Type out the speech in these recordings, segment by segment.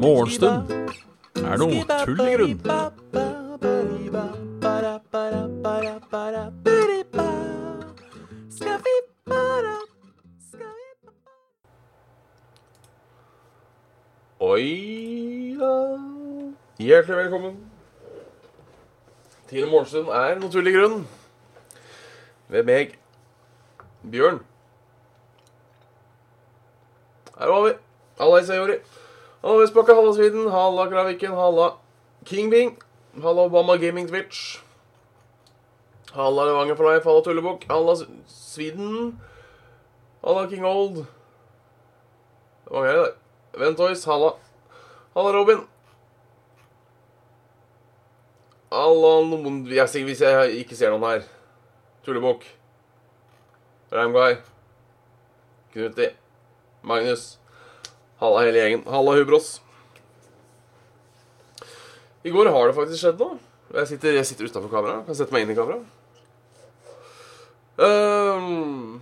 Morgenstund er noe tull i grunn. Oi da. Hjertelig velkommen til Morgenstund er noe tull i grunn. Ved meg, Bjørn. Her var vi. Halla, Isayori. Halla, Vestbakke, Halla, Sviden. Halla, Kraviken. Halla, Kingbing. Halla, Obama Gaming Twitch. Halla, Levanger for life. Halla, Tullebukk. Halla, Sviden. Halla, King Old. Det var her, der. Ventoys, halla. Halla, Robin. Halla, noen Hvis jeg ikke ser noen her. Tullebukk. Ramguy. Knuti. Magnus. Halla, hele gjengen. Halla, Hubros. I går har det faktisk skjedd noe. Jeg sitter, jeg sitter utafor kameraet. Kan sette meg inn i kameraet. Um,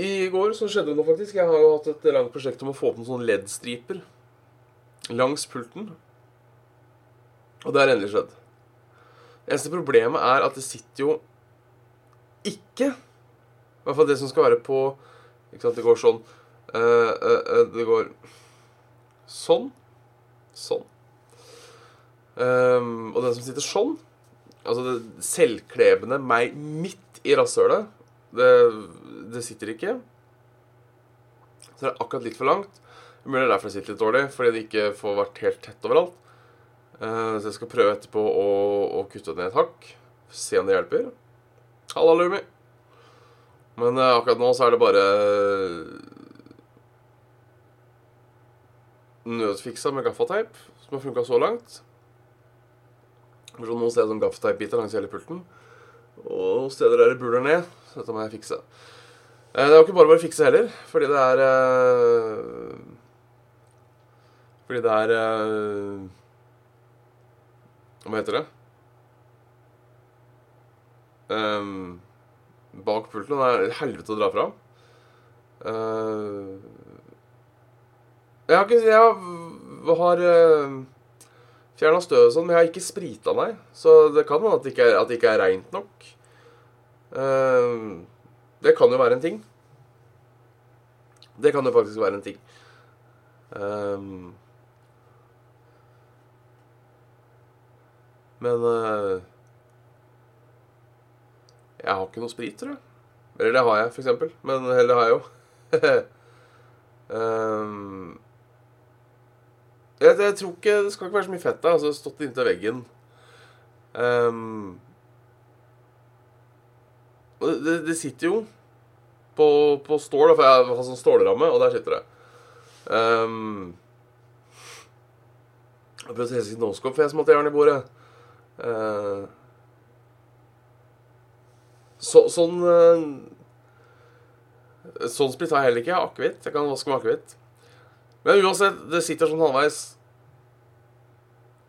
I går så skjedde det noe, faktisk. Jeg har jo hatt et langt prosjekt om å få opp noen sånne LED-striper langs pulten. Og det har endelig skjedd. Eneste problemet er at det sitter jo ikke I hvert fall det som skal være på Ikke sant, det går sånn uh, uh, uh, Det går sånn. Sånn. Um, og den som sitter sånn Altså det selvklebende meg midt i rasshølet det, det sitter ikke. Så det er akkurat litt for langt. Mulig det er derfor det sitter litt dårlig, fordi det ikke får vært helt tett overalt. Uh, så jeg skal prøve etterpå å, å kutte ned et hakk. Se om det hjelper. Halla, Lumi. Men uh, akkurat nå så er det bare nødfiksa med gaffateip, som har funka så langt. For så Noen steder som gaffateipbiter langs hele pulten. Og steder der det buler ned. Så dette må jeg fikse. Eh, Det er jo ikke bare bare å fikse heller, fordi det er eh, Fordi det er eh, Hva heter det? Ehm, bak pulten er et helvete å dra fra. Uh, jeg har ikke Jeg har, har fjerna støvet og sånn, men jeg har ikke sprita, nei. Så det kan hende at det ikke er, at det ikke er reint nok. Uh, det kan jo være en ting. Det kan jo faktisk være en ting. Um, men eh, Jeg har ikke noe sprit, tror jeg. Eller det har jeg, eksempel. Men heller har jeg jo. um, jeg, jeg tror ikke Det skal ikke være så mye fett der. Altså stått inntil veggen. Um, det, det, sitter jo på, på stål, for jeg har sånn stålramme, og der sitter det. Um, jeg prøvde å helse noscope, for jeg som måtte jern i bordet. Uh, så, sånn uh, Sånn sprit har jeg heller ikke. Akevitt. Jeg kan vaske med akevitt. Men uansett, det sitter sånn halvveis.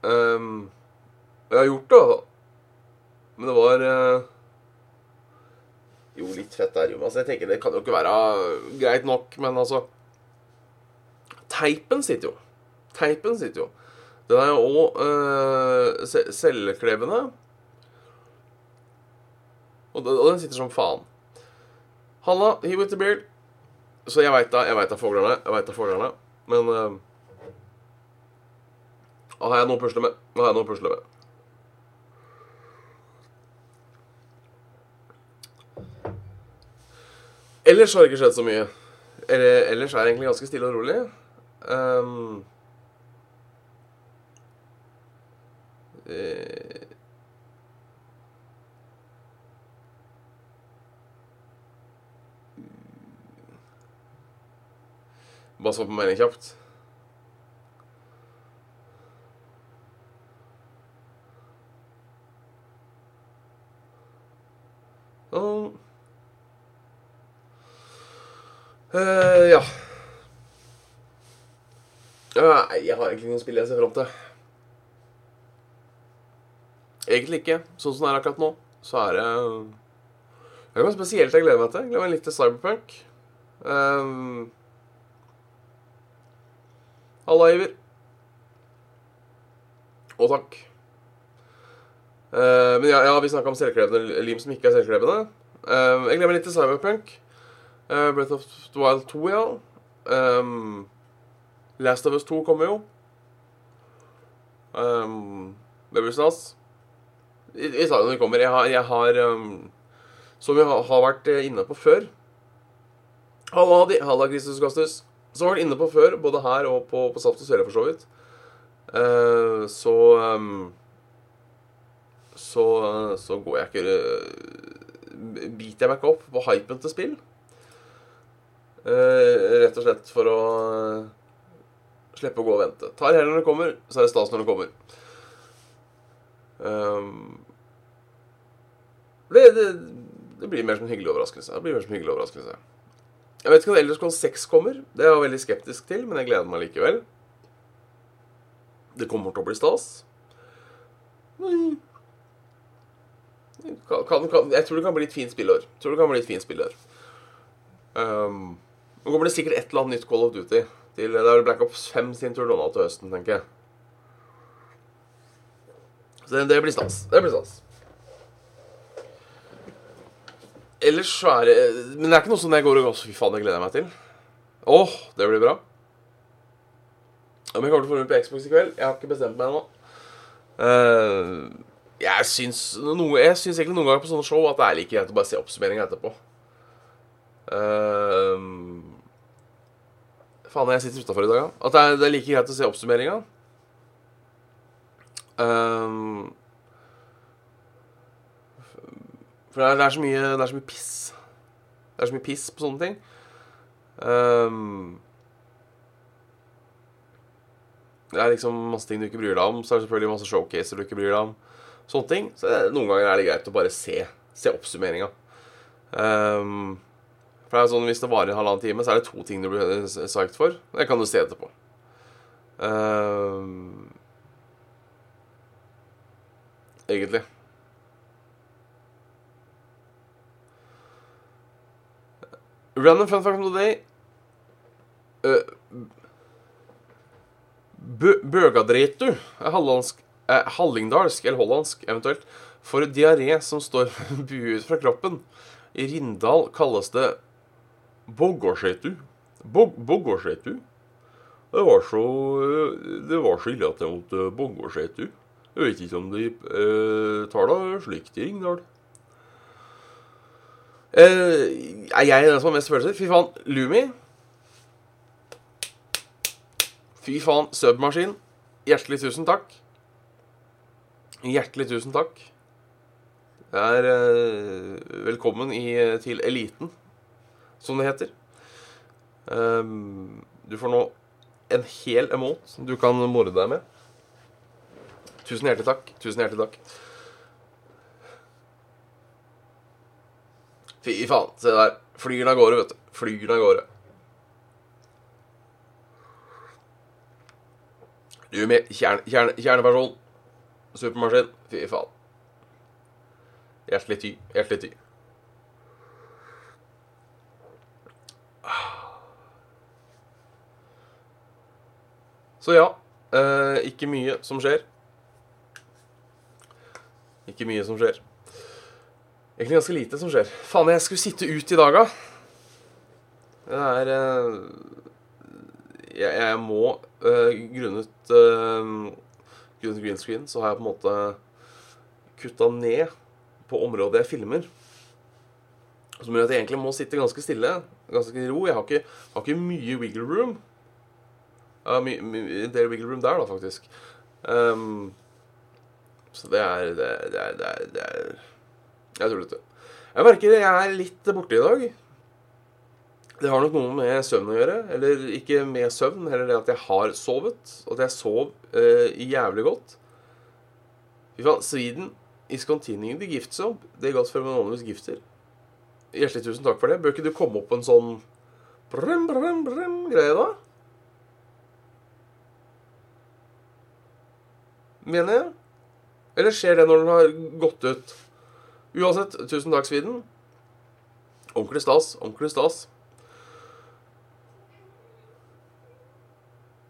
Um, jeg har gjort det, da. Men det var uh, jo, litt fett der, jo. Altså, jeg tenker Det kan jo ikke være greit nok, men altså Teipen sitter jo. Teipen sitter jo. Den er jo òg se- selvklebende. Og, og den sitter som faen. Halla, he with the beard. Så jeg veit da, jeg vet da fuglene. Jeg vet da fuglene. Men uh, har jeg noe å pusle med. Har jeg noe å pusle med. Ellers har det ikke skjedd så mye. Eller, ellers er det egentlig ganske stille og rolig. Ehm, Bare så på melding kjapt. Sånn. Eh, ja. Nei, jeg har egentlig ingen spill jeg ser fram til. Egentlig ikke. Sånn som det er akkurat nå, så er det Det er noe spesielt jeg gleder meg til. Jeg gleder meg litt til Cyberpunk. Um, Halla, Iver. Og takk. Uh, men ja, ja vi snakka om selvklebende lim som ikke er selvklebende. Uh, jeg glemmer litt til Cyberpunk. Uh, Breath of the Wild 2, ja. Um, Last of Us 2 kommer jo. Um, det blir stas. Vi sa det når vi kommer. Jeg har, jeg har um, Som vi har, har vært inne på før Halla. Halla, Kristus Gastus. Som jeg har vært inne på før, både her og på, på Saft og Svele, for så vidt. Uh, så um, så, så går jeg ikke uh, Biter jeg meg ikke opp på hypen til spill. Uh, rett og slett for å slippe å gå og vente. Tar heller når det kommer, så er det stas når det kommer. Um, det, det, det, blir mer som en hyggelig overraskelse. Det blir mer som en hyggelig overraskelse. Jeg vet ikke om Elders Scrolls 6 kommer. Det er jeg veldig skeptisk til, men jeg gleder meg likevel. Det kommer til å bli stas. Kan, kan, kan, jeg tror det kan bli et fint spillår. Tror det kan bli et fint spillår. Um, nå kommer det sikkert et eller annet nytt Call of Duty. Til, det er vel Black Ops 5 sin tur nå til høsten, tenker jeg. Så det, det blir stas. Det blir stas. Ellers så er det Men det er ikke noe som jeg går og Fy faen, det gleder jeg meg til. Åh, oh, det blir bra. Om jeg kommer til å få rundt på Xbox i kveld? Jeg har ikke bestemt meg ennå. Uh, jeg syns noe, Jeg syns egentlig noen ganger på sånne show at det er like greit å bare se oppsummeringa etterpå. Uh, faen, jeg sitter utafor i dag, ja. At det er, det er, like greit å se oppsummeringa. For det er, det er, så mye, det er så mye piss. Det er så mye piss på sånne ting. Um, det er liksom masse ting du ikke bryr deg om. Så er det selvfølgelig masse showcaser du ikke bryr deg om. Sånne ting. Så det, noen ganger er det greit å bare se, se oppsummeringa. Um, for det er sånn, Hvis det varer en halvannen time, så er det to ting du blir psyched for. Det kan du se etterpå. Um, egentlig. Random fun fact of the day. Uh, Bøgadretu er hallandsk, eh, hallingdalsk, eller hollandsk eventuelt, for diaré som står buet fra kroppen. I Rindal kalles det boggårdseitu. Bog. Det var så Det var så ille at jeg måtte boggårdseitu. Jeg vet ikke om de eh, tar det slikt i Ringdal. Uh, er jeg den som har mest følelser? Fy faen, Lumi. Fy faen, submaskin. Hjertelig tusen takk. Hjertelig tusen takk. Det er uh, velkommen i, til eliten, som det heter. Um, du får nå en hel emot som du kan morde deg med. Tusen hjertelig takk. Tusen hjertelig takk. Fy faen. Se der. Flyr den av gårde, vet du. Flyr den av gårde. Du med kjerne, kjerne, kjerneperson. Supermaskin. Fy faen. Hjertelig ty. Hjertelig ty. Så ja. Eh, ikke mye som skjer. Ikke mye som skjer. Egentlig ganske lite som skjer. Faen, jeg skulle sitte ut i dag, da. Det er uh, jeg, jeg, må uh, Grunnet uh, Grunnet green screen så har jeg på en måte kutta ned på området jeg filmer. Som gjør at jeg egentlig må sitte ganske stille. Ganske i ro. Jeg har ikke, har ikke mye wiggle room. Uh, my, my, en del wiggle room der, da, faktisk. Um, så det er det er, det er, det er jeg tror det. Jeg merker jeg er litt borte i dag. Det har nok noe med søvn å gjøre. Eller ikke med søvn, heller det at jeg har sovet. Og at jeg sov eh, jævlig godt. Fy faen, Sweden is continuing the gift job. Er godt for anonymous gifter. Hjertelig tusen takk for det. Bør ikke du komme opp på en sånn brum, brum, brum, greie da? Mener jeg. Eller skjer det når den har gått ut? Uansett, tusen takk, Sviden. Ordentlig stas. Ordentlig stas.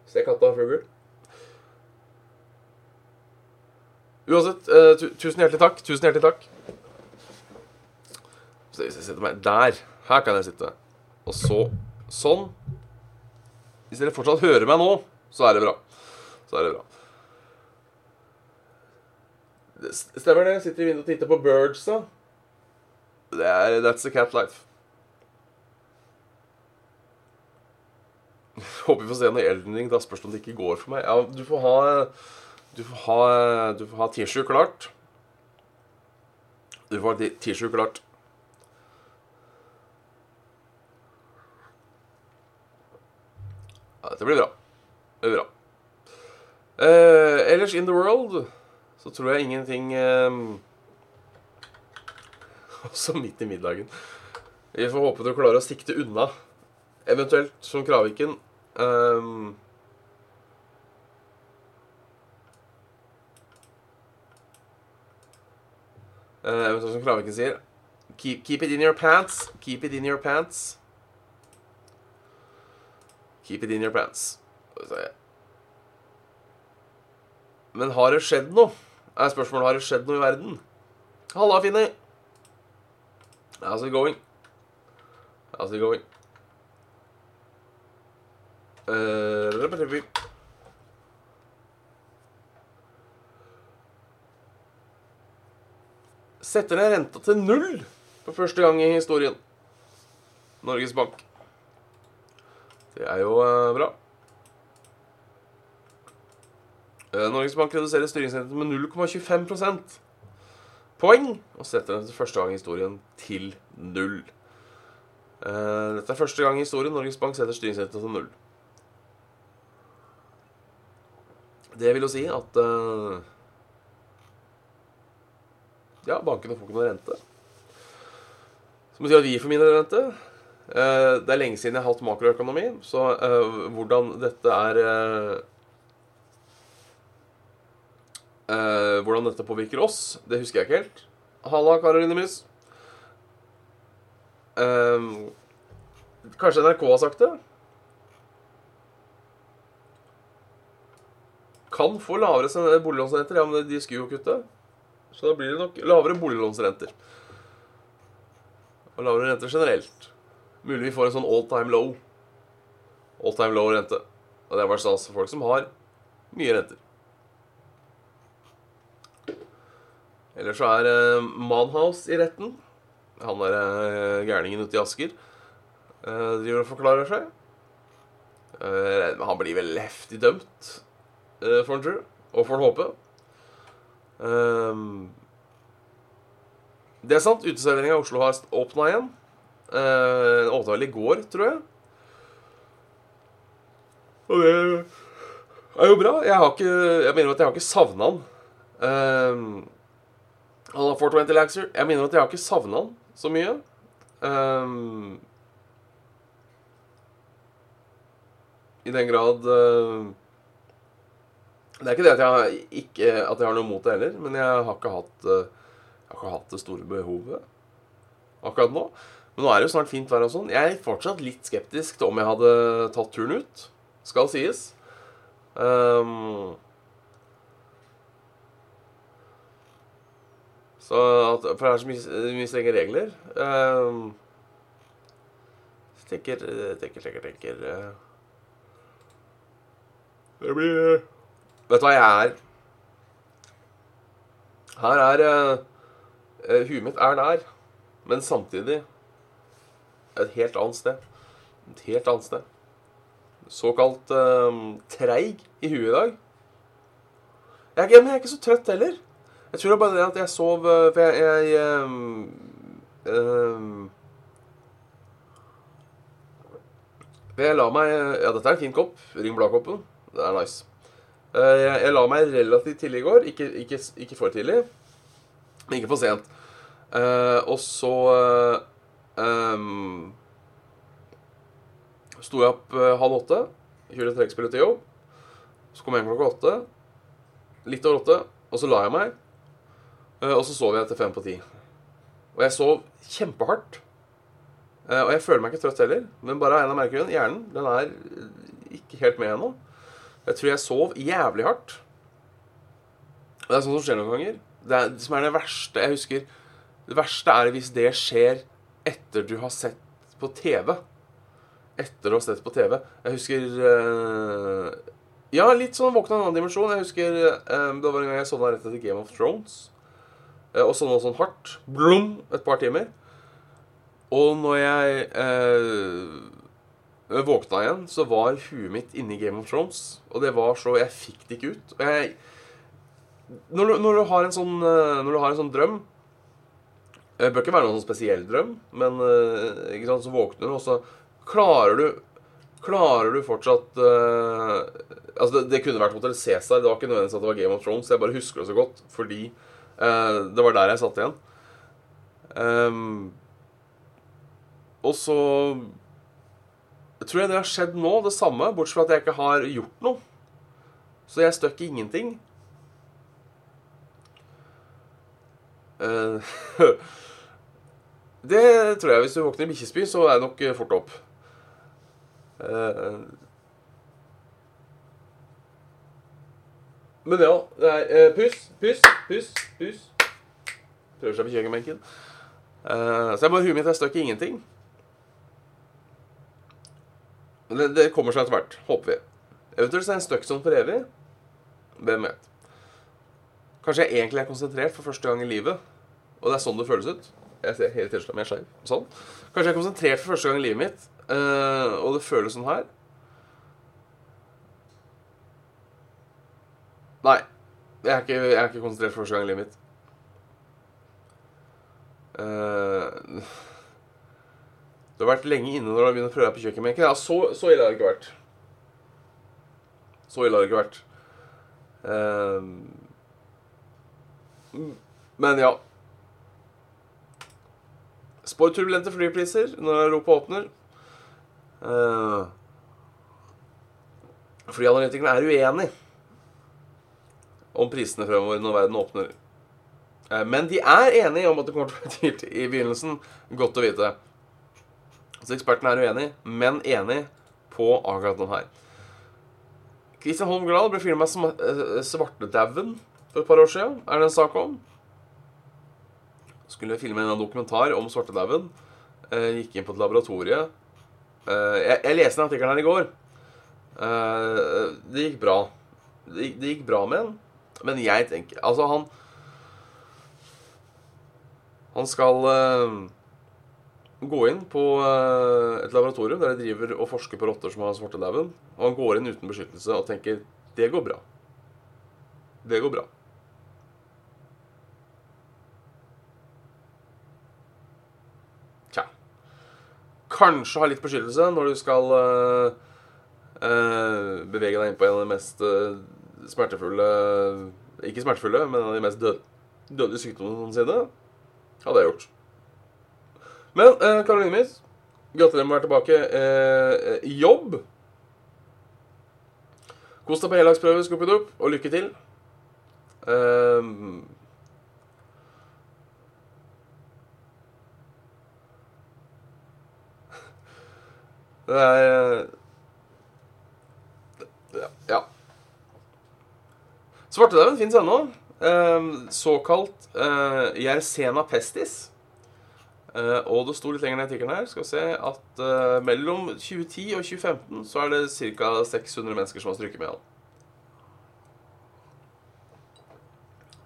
Se katta fugl. Uansett, uh, tu tusen hjertelig takk. Tusen hjertelig takk. Så hvis jeg setter meg der Her kan jeg sitte. Og så sånn. Hvis dere fortsatt hører meg nå, så er det bra. Så er det bra. Stemmer det. Sitter i vinduet og titter på birds, da. Det er That's the cat life. Håper vi får se noe Elden Ring. Da spørs det om det ikke går for meg. Ja, du får ha Du får ha Du får ha T-skjorte klart. Du får ha T-skjorte klart. Ja, dette blir bra. Det blir bra. Eh, ellers in the world så tror jeg ingenting eh, Også midt i middagen. Vi får håpe du klarer å sikte unna. Eventuelt som Kraviken. Um, uh, eventuelt som Kraviken sier keep, keep it in your pants. Keep it in your pants. Keep it in your pants. Men har det skjedd noe? Er spørsmålet har det skjedd noe i verden? Halla, Finni. How's it going? How's it going? Uh, Setter ned renta til null for første gang i historien. Norges Bank. Det er jo uh, bra. Uh, Norges Bank reduserer styringsrenten med 0,25 poeng og setter den for første gang i historien til null. Uh, dette er første gang i historien Norges Bank setter styringsrenten til null. Det vil jo si at uh, Ja, bankene får ikke noe rente. Som betyr at vi får mindre rente. Det er lenge siden jeg har hatt makroøkonomi, så hvordan dette er Hvordan dette påvirker oss, det husker jeg ikke helt. Halla, Karoline Mus. kanskje NRK har sagt det? kan få lavere boliglånsrenter. Ja, men de skulle jo kutte. Så da blir det nok lavere boliglånsrenter. Og lavere renter generelt. Mulig vi får en sånn all time low. All time low rente. Og det er bare stas for folk som har mye renter. Ellers så er uh, Manhouse i retten. Han der uh, gærningen ute i Asker uh, driver og forklarer seg. Uh, han blir vel heftig dømt uh, får en tro. Og får en håpe. Um, det er sant. Uteserveringa i Oslo har åpna igjen. Åpna vel i går, tror jeg. Og det er jo bra. Jeg har ikke Jeg mener at jeg har ikke savna han. Um, han har 420 Laxer. Jeg mener at jeg har ikke savna han så mye. Um, I den grad uh, det er ikke det at jeg, ikke, at jeg har noe mot det heller, men jeg har ikke hatt, uh, har ikke hatt det store behovet akkurat nå. Men nå er det jo snart fint vær og sånn. Jeg er fortsatt litt skeptisk til om jeg hadde tatt turen ut. Skal sies. Um, så at, For det er så mye, mye strenge regler. Um, tenker, tenker, tenker, tenker uh, Det blir Vet du hva jeg er? Her er uh, Huet mitt er der, men samtidig et helt annet sted. Et helt annet sted. Såkalt uh, treig i huet i dag. Jeg men jeg er ikke så trøtt heller. Jeg tror det er bare det at jeg sov For jeg, jeg um, um, Jeg la meg Ja, dette er en fin kopp. Ring Blad-koppen. Det er nice. Eh, jeg, jeg, la meg relativt tidlig i går. Ikke, ikke, ikke for tidlig, men ikke for sent. Uh, og så um, sto jeg opp uh, halv åtte. Kjørte trekkspillet til jobb. Så kom jeg hjem klokka åtte. Litt over åtte. Og så la jeg meg. Uh, og så sov jeg etter fem på ti. Og jeg sov kjempehardt. Eh, og jeg føler meg ikke trøtt heller. Men bare av en av merkene, hjernen, den er eh, ikke helt med ennå. Jeg tror jeg sov jævlig hardt. Og det er sånt som skjer noen ganger. Det, er, det som er det verste Jeg husker Det verste er hvis det skjer etter du har sett på TV. Etter å ha sett på TV. Jeg husker eh, Ja, litt sånn våkna en annen dimensjon. Jeg husker eh, Det var en gang jeg sovna rett etter Game of Thrones. Eh, og noe sånn hardt. Blum! Et par timer. Og når jeg eh, våkna igjen, så var huet mitt inni Game of Thrones. Og det var så Jeg fikk det ikke ut. Og jeg når du, når du, har en sånn eh, Når du har en sånn drøm Det bør ikke være noen sånn spesiell drøm, men eh, ikke sant, så våkner du, og så klarer du Klarer du fortsatt eh, Altså, det, det, kunne vært Hotell Cæsar. Det var ikke nødvendigvis at det var Game of Thrones. Jeg bare husker det så godt fordi uh, det var der jeg satt igjen. Um, og så tror jeg det har skjedd nå, det samme, bortsett fra at jeg ikke har gjort noe. Så jeg støkk ingenting. Uh, det tror jeg. Hvis du våkner i bikkjespy, så er det nok fort opp. Uh, men ja det er, uh, Puss, puss, puss, puss. Prøver seg på kjøkkenbenken. så jeg bare huet mitt er støkk i ingenting. Det, det kommer seg etter hvert, håper vi. Eventuelt så er en stuck sånn for evig. Hvem vet. Kanskje jeg egentlig er konsentrert for første gang i livet. Og det er sånn det føles ut. Jeg ser hele tilslaget er skeiv. Sånn. Kanskje jeg er konsentrert for første gang i livet mitt, uh, og det føles sånn her. Nei. Jeg er, ikke, jeg er ikke konsentrert første gang i livet mitt. Uh, du har vært lenge inne når du har begynt å prøve deg på kjøkkenbenken. Ja, så, så, ille har det ikke vært. Så ille har det ikke vært. Uh, men ja. Spår turbulente flypriser når Europa åpner. Uh, Flyanalytikerne er uenig om prisene fremover når verden åpner. Uh, men de er enige om at det kommer til å være dyrt i begynnelsen. Godt å vite. Så ekspertene er uenige, men enige på akkurat den her. Christian Holm Glad ble filma som eh, Svartedauden for et par år siden. Er det en sak om? Skulle filme en dokumentar om svartedauden. Eh, gikk inn på et laboratorie. Eh, jeg, jeg leste den artikkelen her i går. det gikk bra. Det gikk bra med den. Men jeg tenker Altså, han Han skal gå inn på eh, et laboratorium der de driver og forsker på rotter som har svartedauden. Og han går inn uten beskyttelse og tenker det går bra. Det går bra. Tja. Kanskje ha litt beskyttelse når du skal uh, uh, bevege deg inn på en av de mest uh, smertefulle Ikke smertefulle, men en av de mest død, dødelige sykdommene noensinne. Hadde jeg gjort. Men eh, Karoline Miss, gratulerer med å være tilbake eh, jobb. Kos deg på heldagsprøve, Skupidupp, og lykke til. Eh, det er Ja. Svartedauden fins ennå. Um, såkalt uh, Yersena pestis. Uh, og det sto litt lenger ned i artikkelen her skal vi se at uh, mellom 2010 og 2015 så er det ca. 600 mennesker som har stryket med han.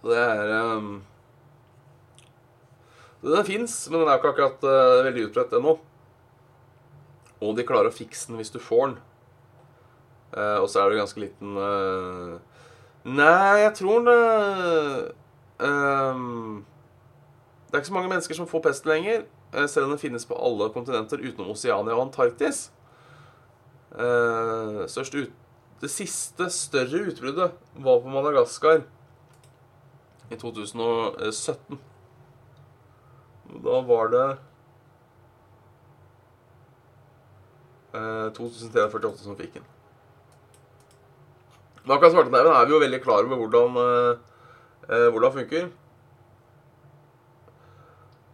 Det er um, Den fins, men den er jo ikke akkurat uh, veldig utbredt ennå. Og de klarer å fikse den hvis du får den. og så er det ganske liten Nei, jeg tror det um, det er ikke så mange mennesker som får pesten lenger, eh, selv om den finnes på alle kontinenter utenom Oseania og Antarktis. Uh, ut, det siste større utbruddet var på Madagaskar i 2017. Da var det 2348 eh, som fikk den. Men akkurat svarteneven er vi jo veldig klar over hvordan, hvordan funker.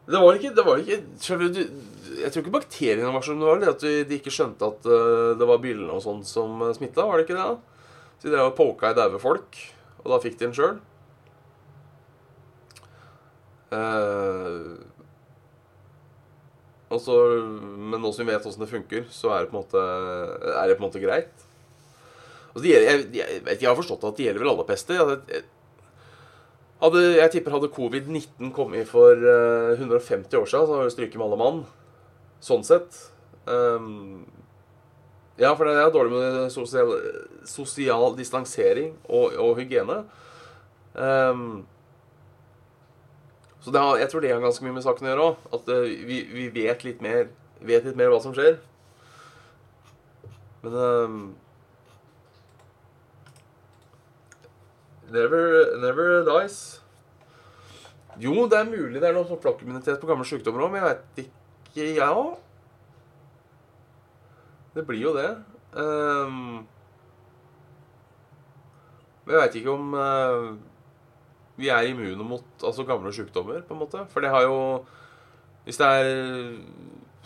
Det var ikke, det var ikke Jeg tror ikke bakteriene var som det var. Det at de ikke skjønte at eh, det var byllene og sånn som smitta. Var det ikke det? da? Så de drev og poka i daue folk, og da fikk de den sjøl. Eh, så, men nå som vi vet åssen det funker, så er det måte, er det på en måte greit. Altså, gjelder, jeg, jeg, vet, jeg har forstått at det gjelder vel alle pester. Jeg, hadde, jeg tipper hadde covid-19 kommet for uh, 150 år siden, så hadde vi stryket med alle mann. Sånn sett. Um, ja, for det er dårlig med sosial, sosial distansering og, og hygiene. Um, så har, jeg tror det har ganske mye med saken å gjøre òg. At uh, vi, vi vet litt mer Vet litt mer hva som skjer. Men ehm, Never, never dies. Jo, det er mulig det er noe sånn flokkimmunitet på gamle sykdommer òg, men jeg veit ikke jeg Ja. Det blir jo det. Um, men jeg veit ikke om uh, vi er immune mot altså gamle sykdommer, på en måte. For det har jo Hvis det er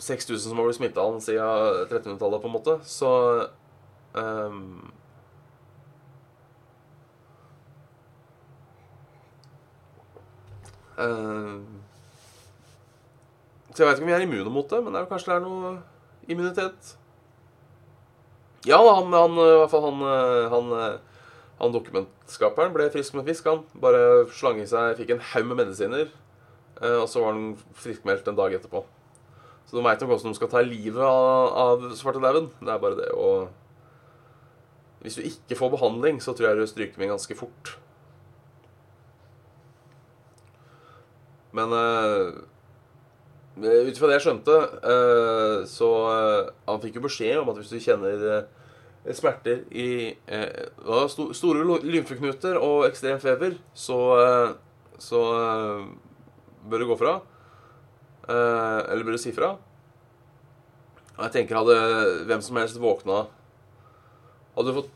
6000 som har blitt smitta siden 1300-tallet, på en måte, så ehm, Så jeg veit ikke om vi er immune mot det, men det er kanskje det er noe immunitet. Ja, han, han, i hvert fall han, han, han dokumentskaperen ble frisk en fisk, han. Bare slang i seg, fikk en haug med medisiner, eh, og så var han friskmeldt en dag etterpå. Så de veit nok hvordan de skal ta livet av, av svartedauden. Det er bare det å Hvis du ikke får behandling, så tror jeg du stryker med ganske fort. Men uh, ut fra det jeg skjønte, uh, så Han fikk jo beskjed om at hvis du kjenner smerter i sto, store lymfeknuter og ekstrem feber, så, så bør du gå fra. eller bør du si fra. Og jeg tenker hadde hvem som helst våkna Hadde du fått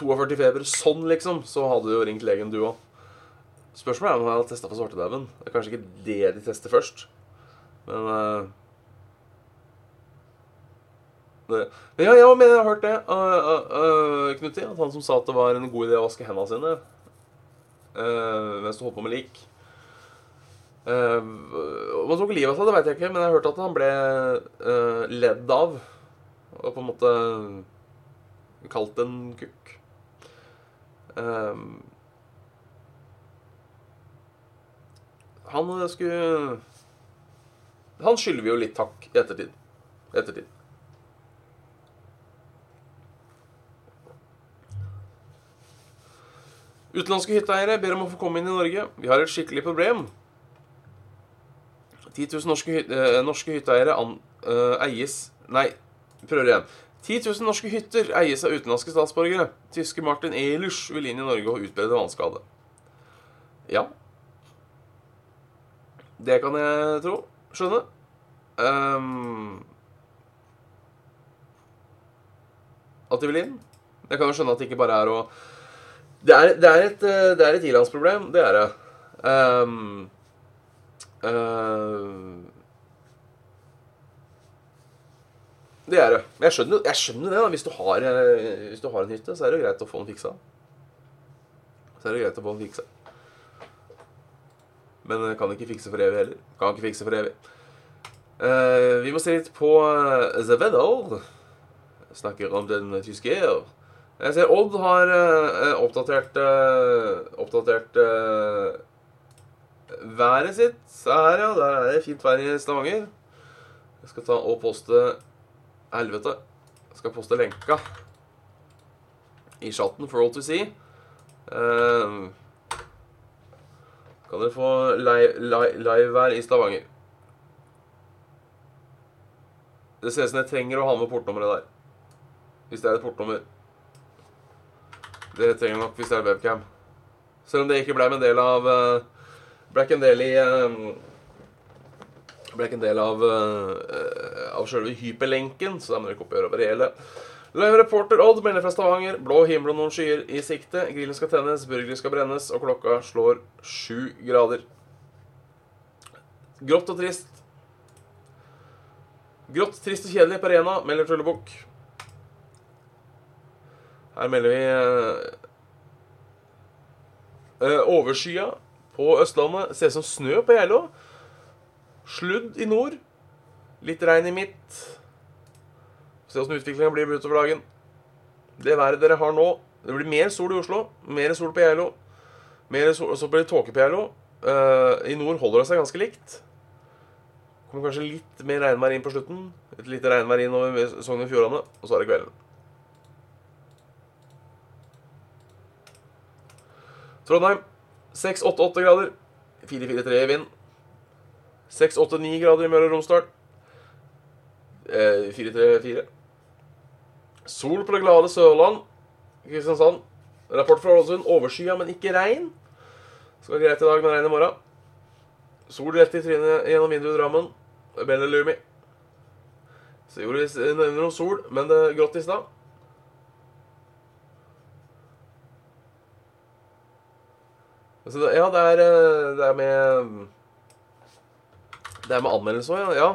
42 feber sånn, liksom, så hadde du jo ringt legen, du òg. Spørsmålet er om han har testa for svartedauden. Det er kanskje ikke det de tester først. Men uh, det, Ja, ja, men jeg har hørt det. Uh, uh, Knutti, at han som sa at det var en god idé å vaske hendene sine mens du holdt på med lik Om han tok livet av seg, det vet jeg ikke, men jeg har hørt at han ble ledd av. Og på en måte kalt en kukk. Um, han skulle Han skylder vi jo litt takk i ettertid. ettertid. Utenlandske hytteeiere ber om å få komme inn i Norge. Vi har et skikkelig problem. 10 000 norske, hyt eh, norske hytteeiere an, uh, eies Nei, prøver igjen. 10 000 norske hytter eies av utenlandske statsborgere. Tyske Martin Ehlers vil inn i Norge og utbedre vannskade. Ja. Det kan jeg tro. Skjønne. Um, at de vil inn. Jeg kan jo skjønne at det ikke bare er å Det er, det er et, det er et ilandsproblem. Det er det. Um, uh, det er det. Men jeg skjønner, jeg skjønner det. da Hvis du, har, hvis du har en hytte, så er det jo greit å få den fiksa. Så er det greit å få den fiksa. Men kan ikke fikse for evig heller. Kan ikke fikse for evig. Uh, vi må se litt på uh, The Weather. Snakker om den tyske. Jeg ser Odd har uh, oppdatert Oppdatert været sitt. Her, ja. Der er det fint vær i Stavanger. Jeg skal ta og poste Helvete. Jeg skal poste lenka i chatten for all to see. Uh, kan dere få live, live, live i Stavanger. Det ser ut som jeg trenger å ha med portnummeret der. Hvis det er et portnummer. Det trenger nok hvis det er webcam. Selv om det ikke ble en del av uh, Ble ikke en del i uh, Ble ikke en del av uh, Av selve hyperlenken, så da må dere kopiere over hele. Live reporter Odd melder fra Stavanger. Blå himmel og noen skyer i sikte. Grillen skal tennes, burgere skal brennes, og klokka slår sju grader. Grått og trist. Grått, trist og kjedelig på arena, melder Tullebukk. Her melder vi eh, eh, overskya på Østlandet. Ser ut som snø på Geilo. Sludd i nord. Litt regn i midt. Se åssen utviklinga blir utover dagen. Det været dere har nå Det blir mer sol i Oslo, mer sol på Geilo. Så blir det tåke på Geilo. Uh, I nord holder det seg ganske likt. Kommer kanskje litt mer regnvær inn på slutten. Et lite regnvær inn over Sogn og Fjordane, og så er det kvelden. Trondheim 6-8-8 grader. 4-4-3 i vind. 6-8-9 grader i Møre og Romsdal. Eh, 4-3-4. Sol på det glade Sørland. Kristiansand. Rapport fra Ålesund. Overskya, men ikke regn. Skal være greit i dag, men regn i morgen. Sol rett i trynet gjennom vinduet i Drammen. Bellelumi. Så gjorde vi nevner noe sol, men det er grått i stad. Så det, ja, det er, eh, det er med Det er med anmeldelse òg, ja.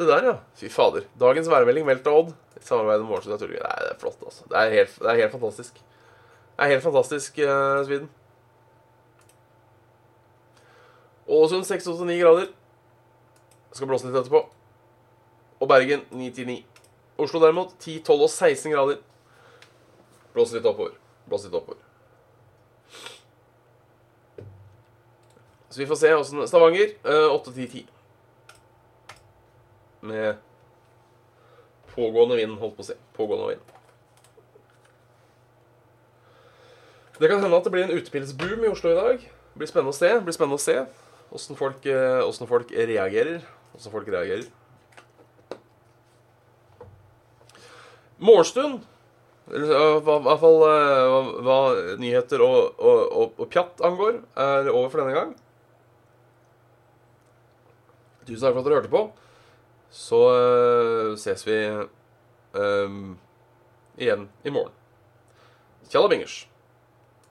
Se der, ja. Fy fader. Dagens værmelding meldt av Odd. I samarbeid med Morgenstund. Nei, det er flott, altså. Det er helt, det er helt fantastisk. Det er helt fantastisk, uh, Sweden. Ålesund 6-8-9 grader. Skal blåse litt etterpå. Og Bergen 9-9. Oslo derimot 10, 12 og 16 grader. Blåser litt oppover. Blåser litt oppover. Så vi får se åssen Stavanger uh, 8-10-10. Med pågående vind, holdt på å si. Pågående vind. Det kan hende at det blir en utepilsboom i Oslo i dag. Det blir spennende å se. Det blir spennende å se åssen folk, eh, hvordan folk reagerer. Åssen folk reagerer. Morgenstund i hvert fall eh, hva, hva nyheter og, og, og, og pjatt angår, er over for denne gang. Tusen takk for at dere hørte på. Så øh, ses vi um, igjen i morgen. Tjalla bingers.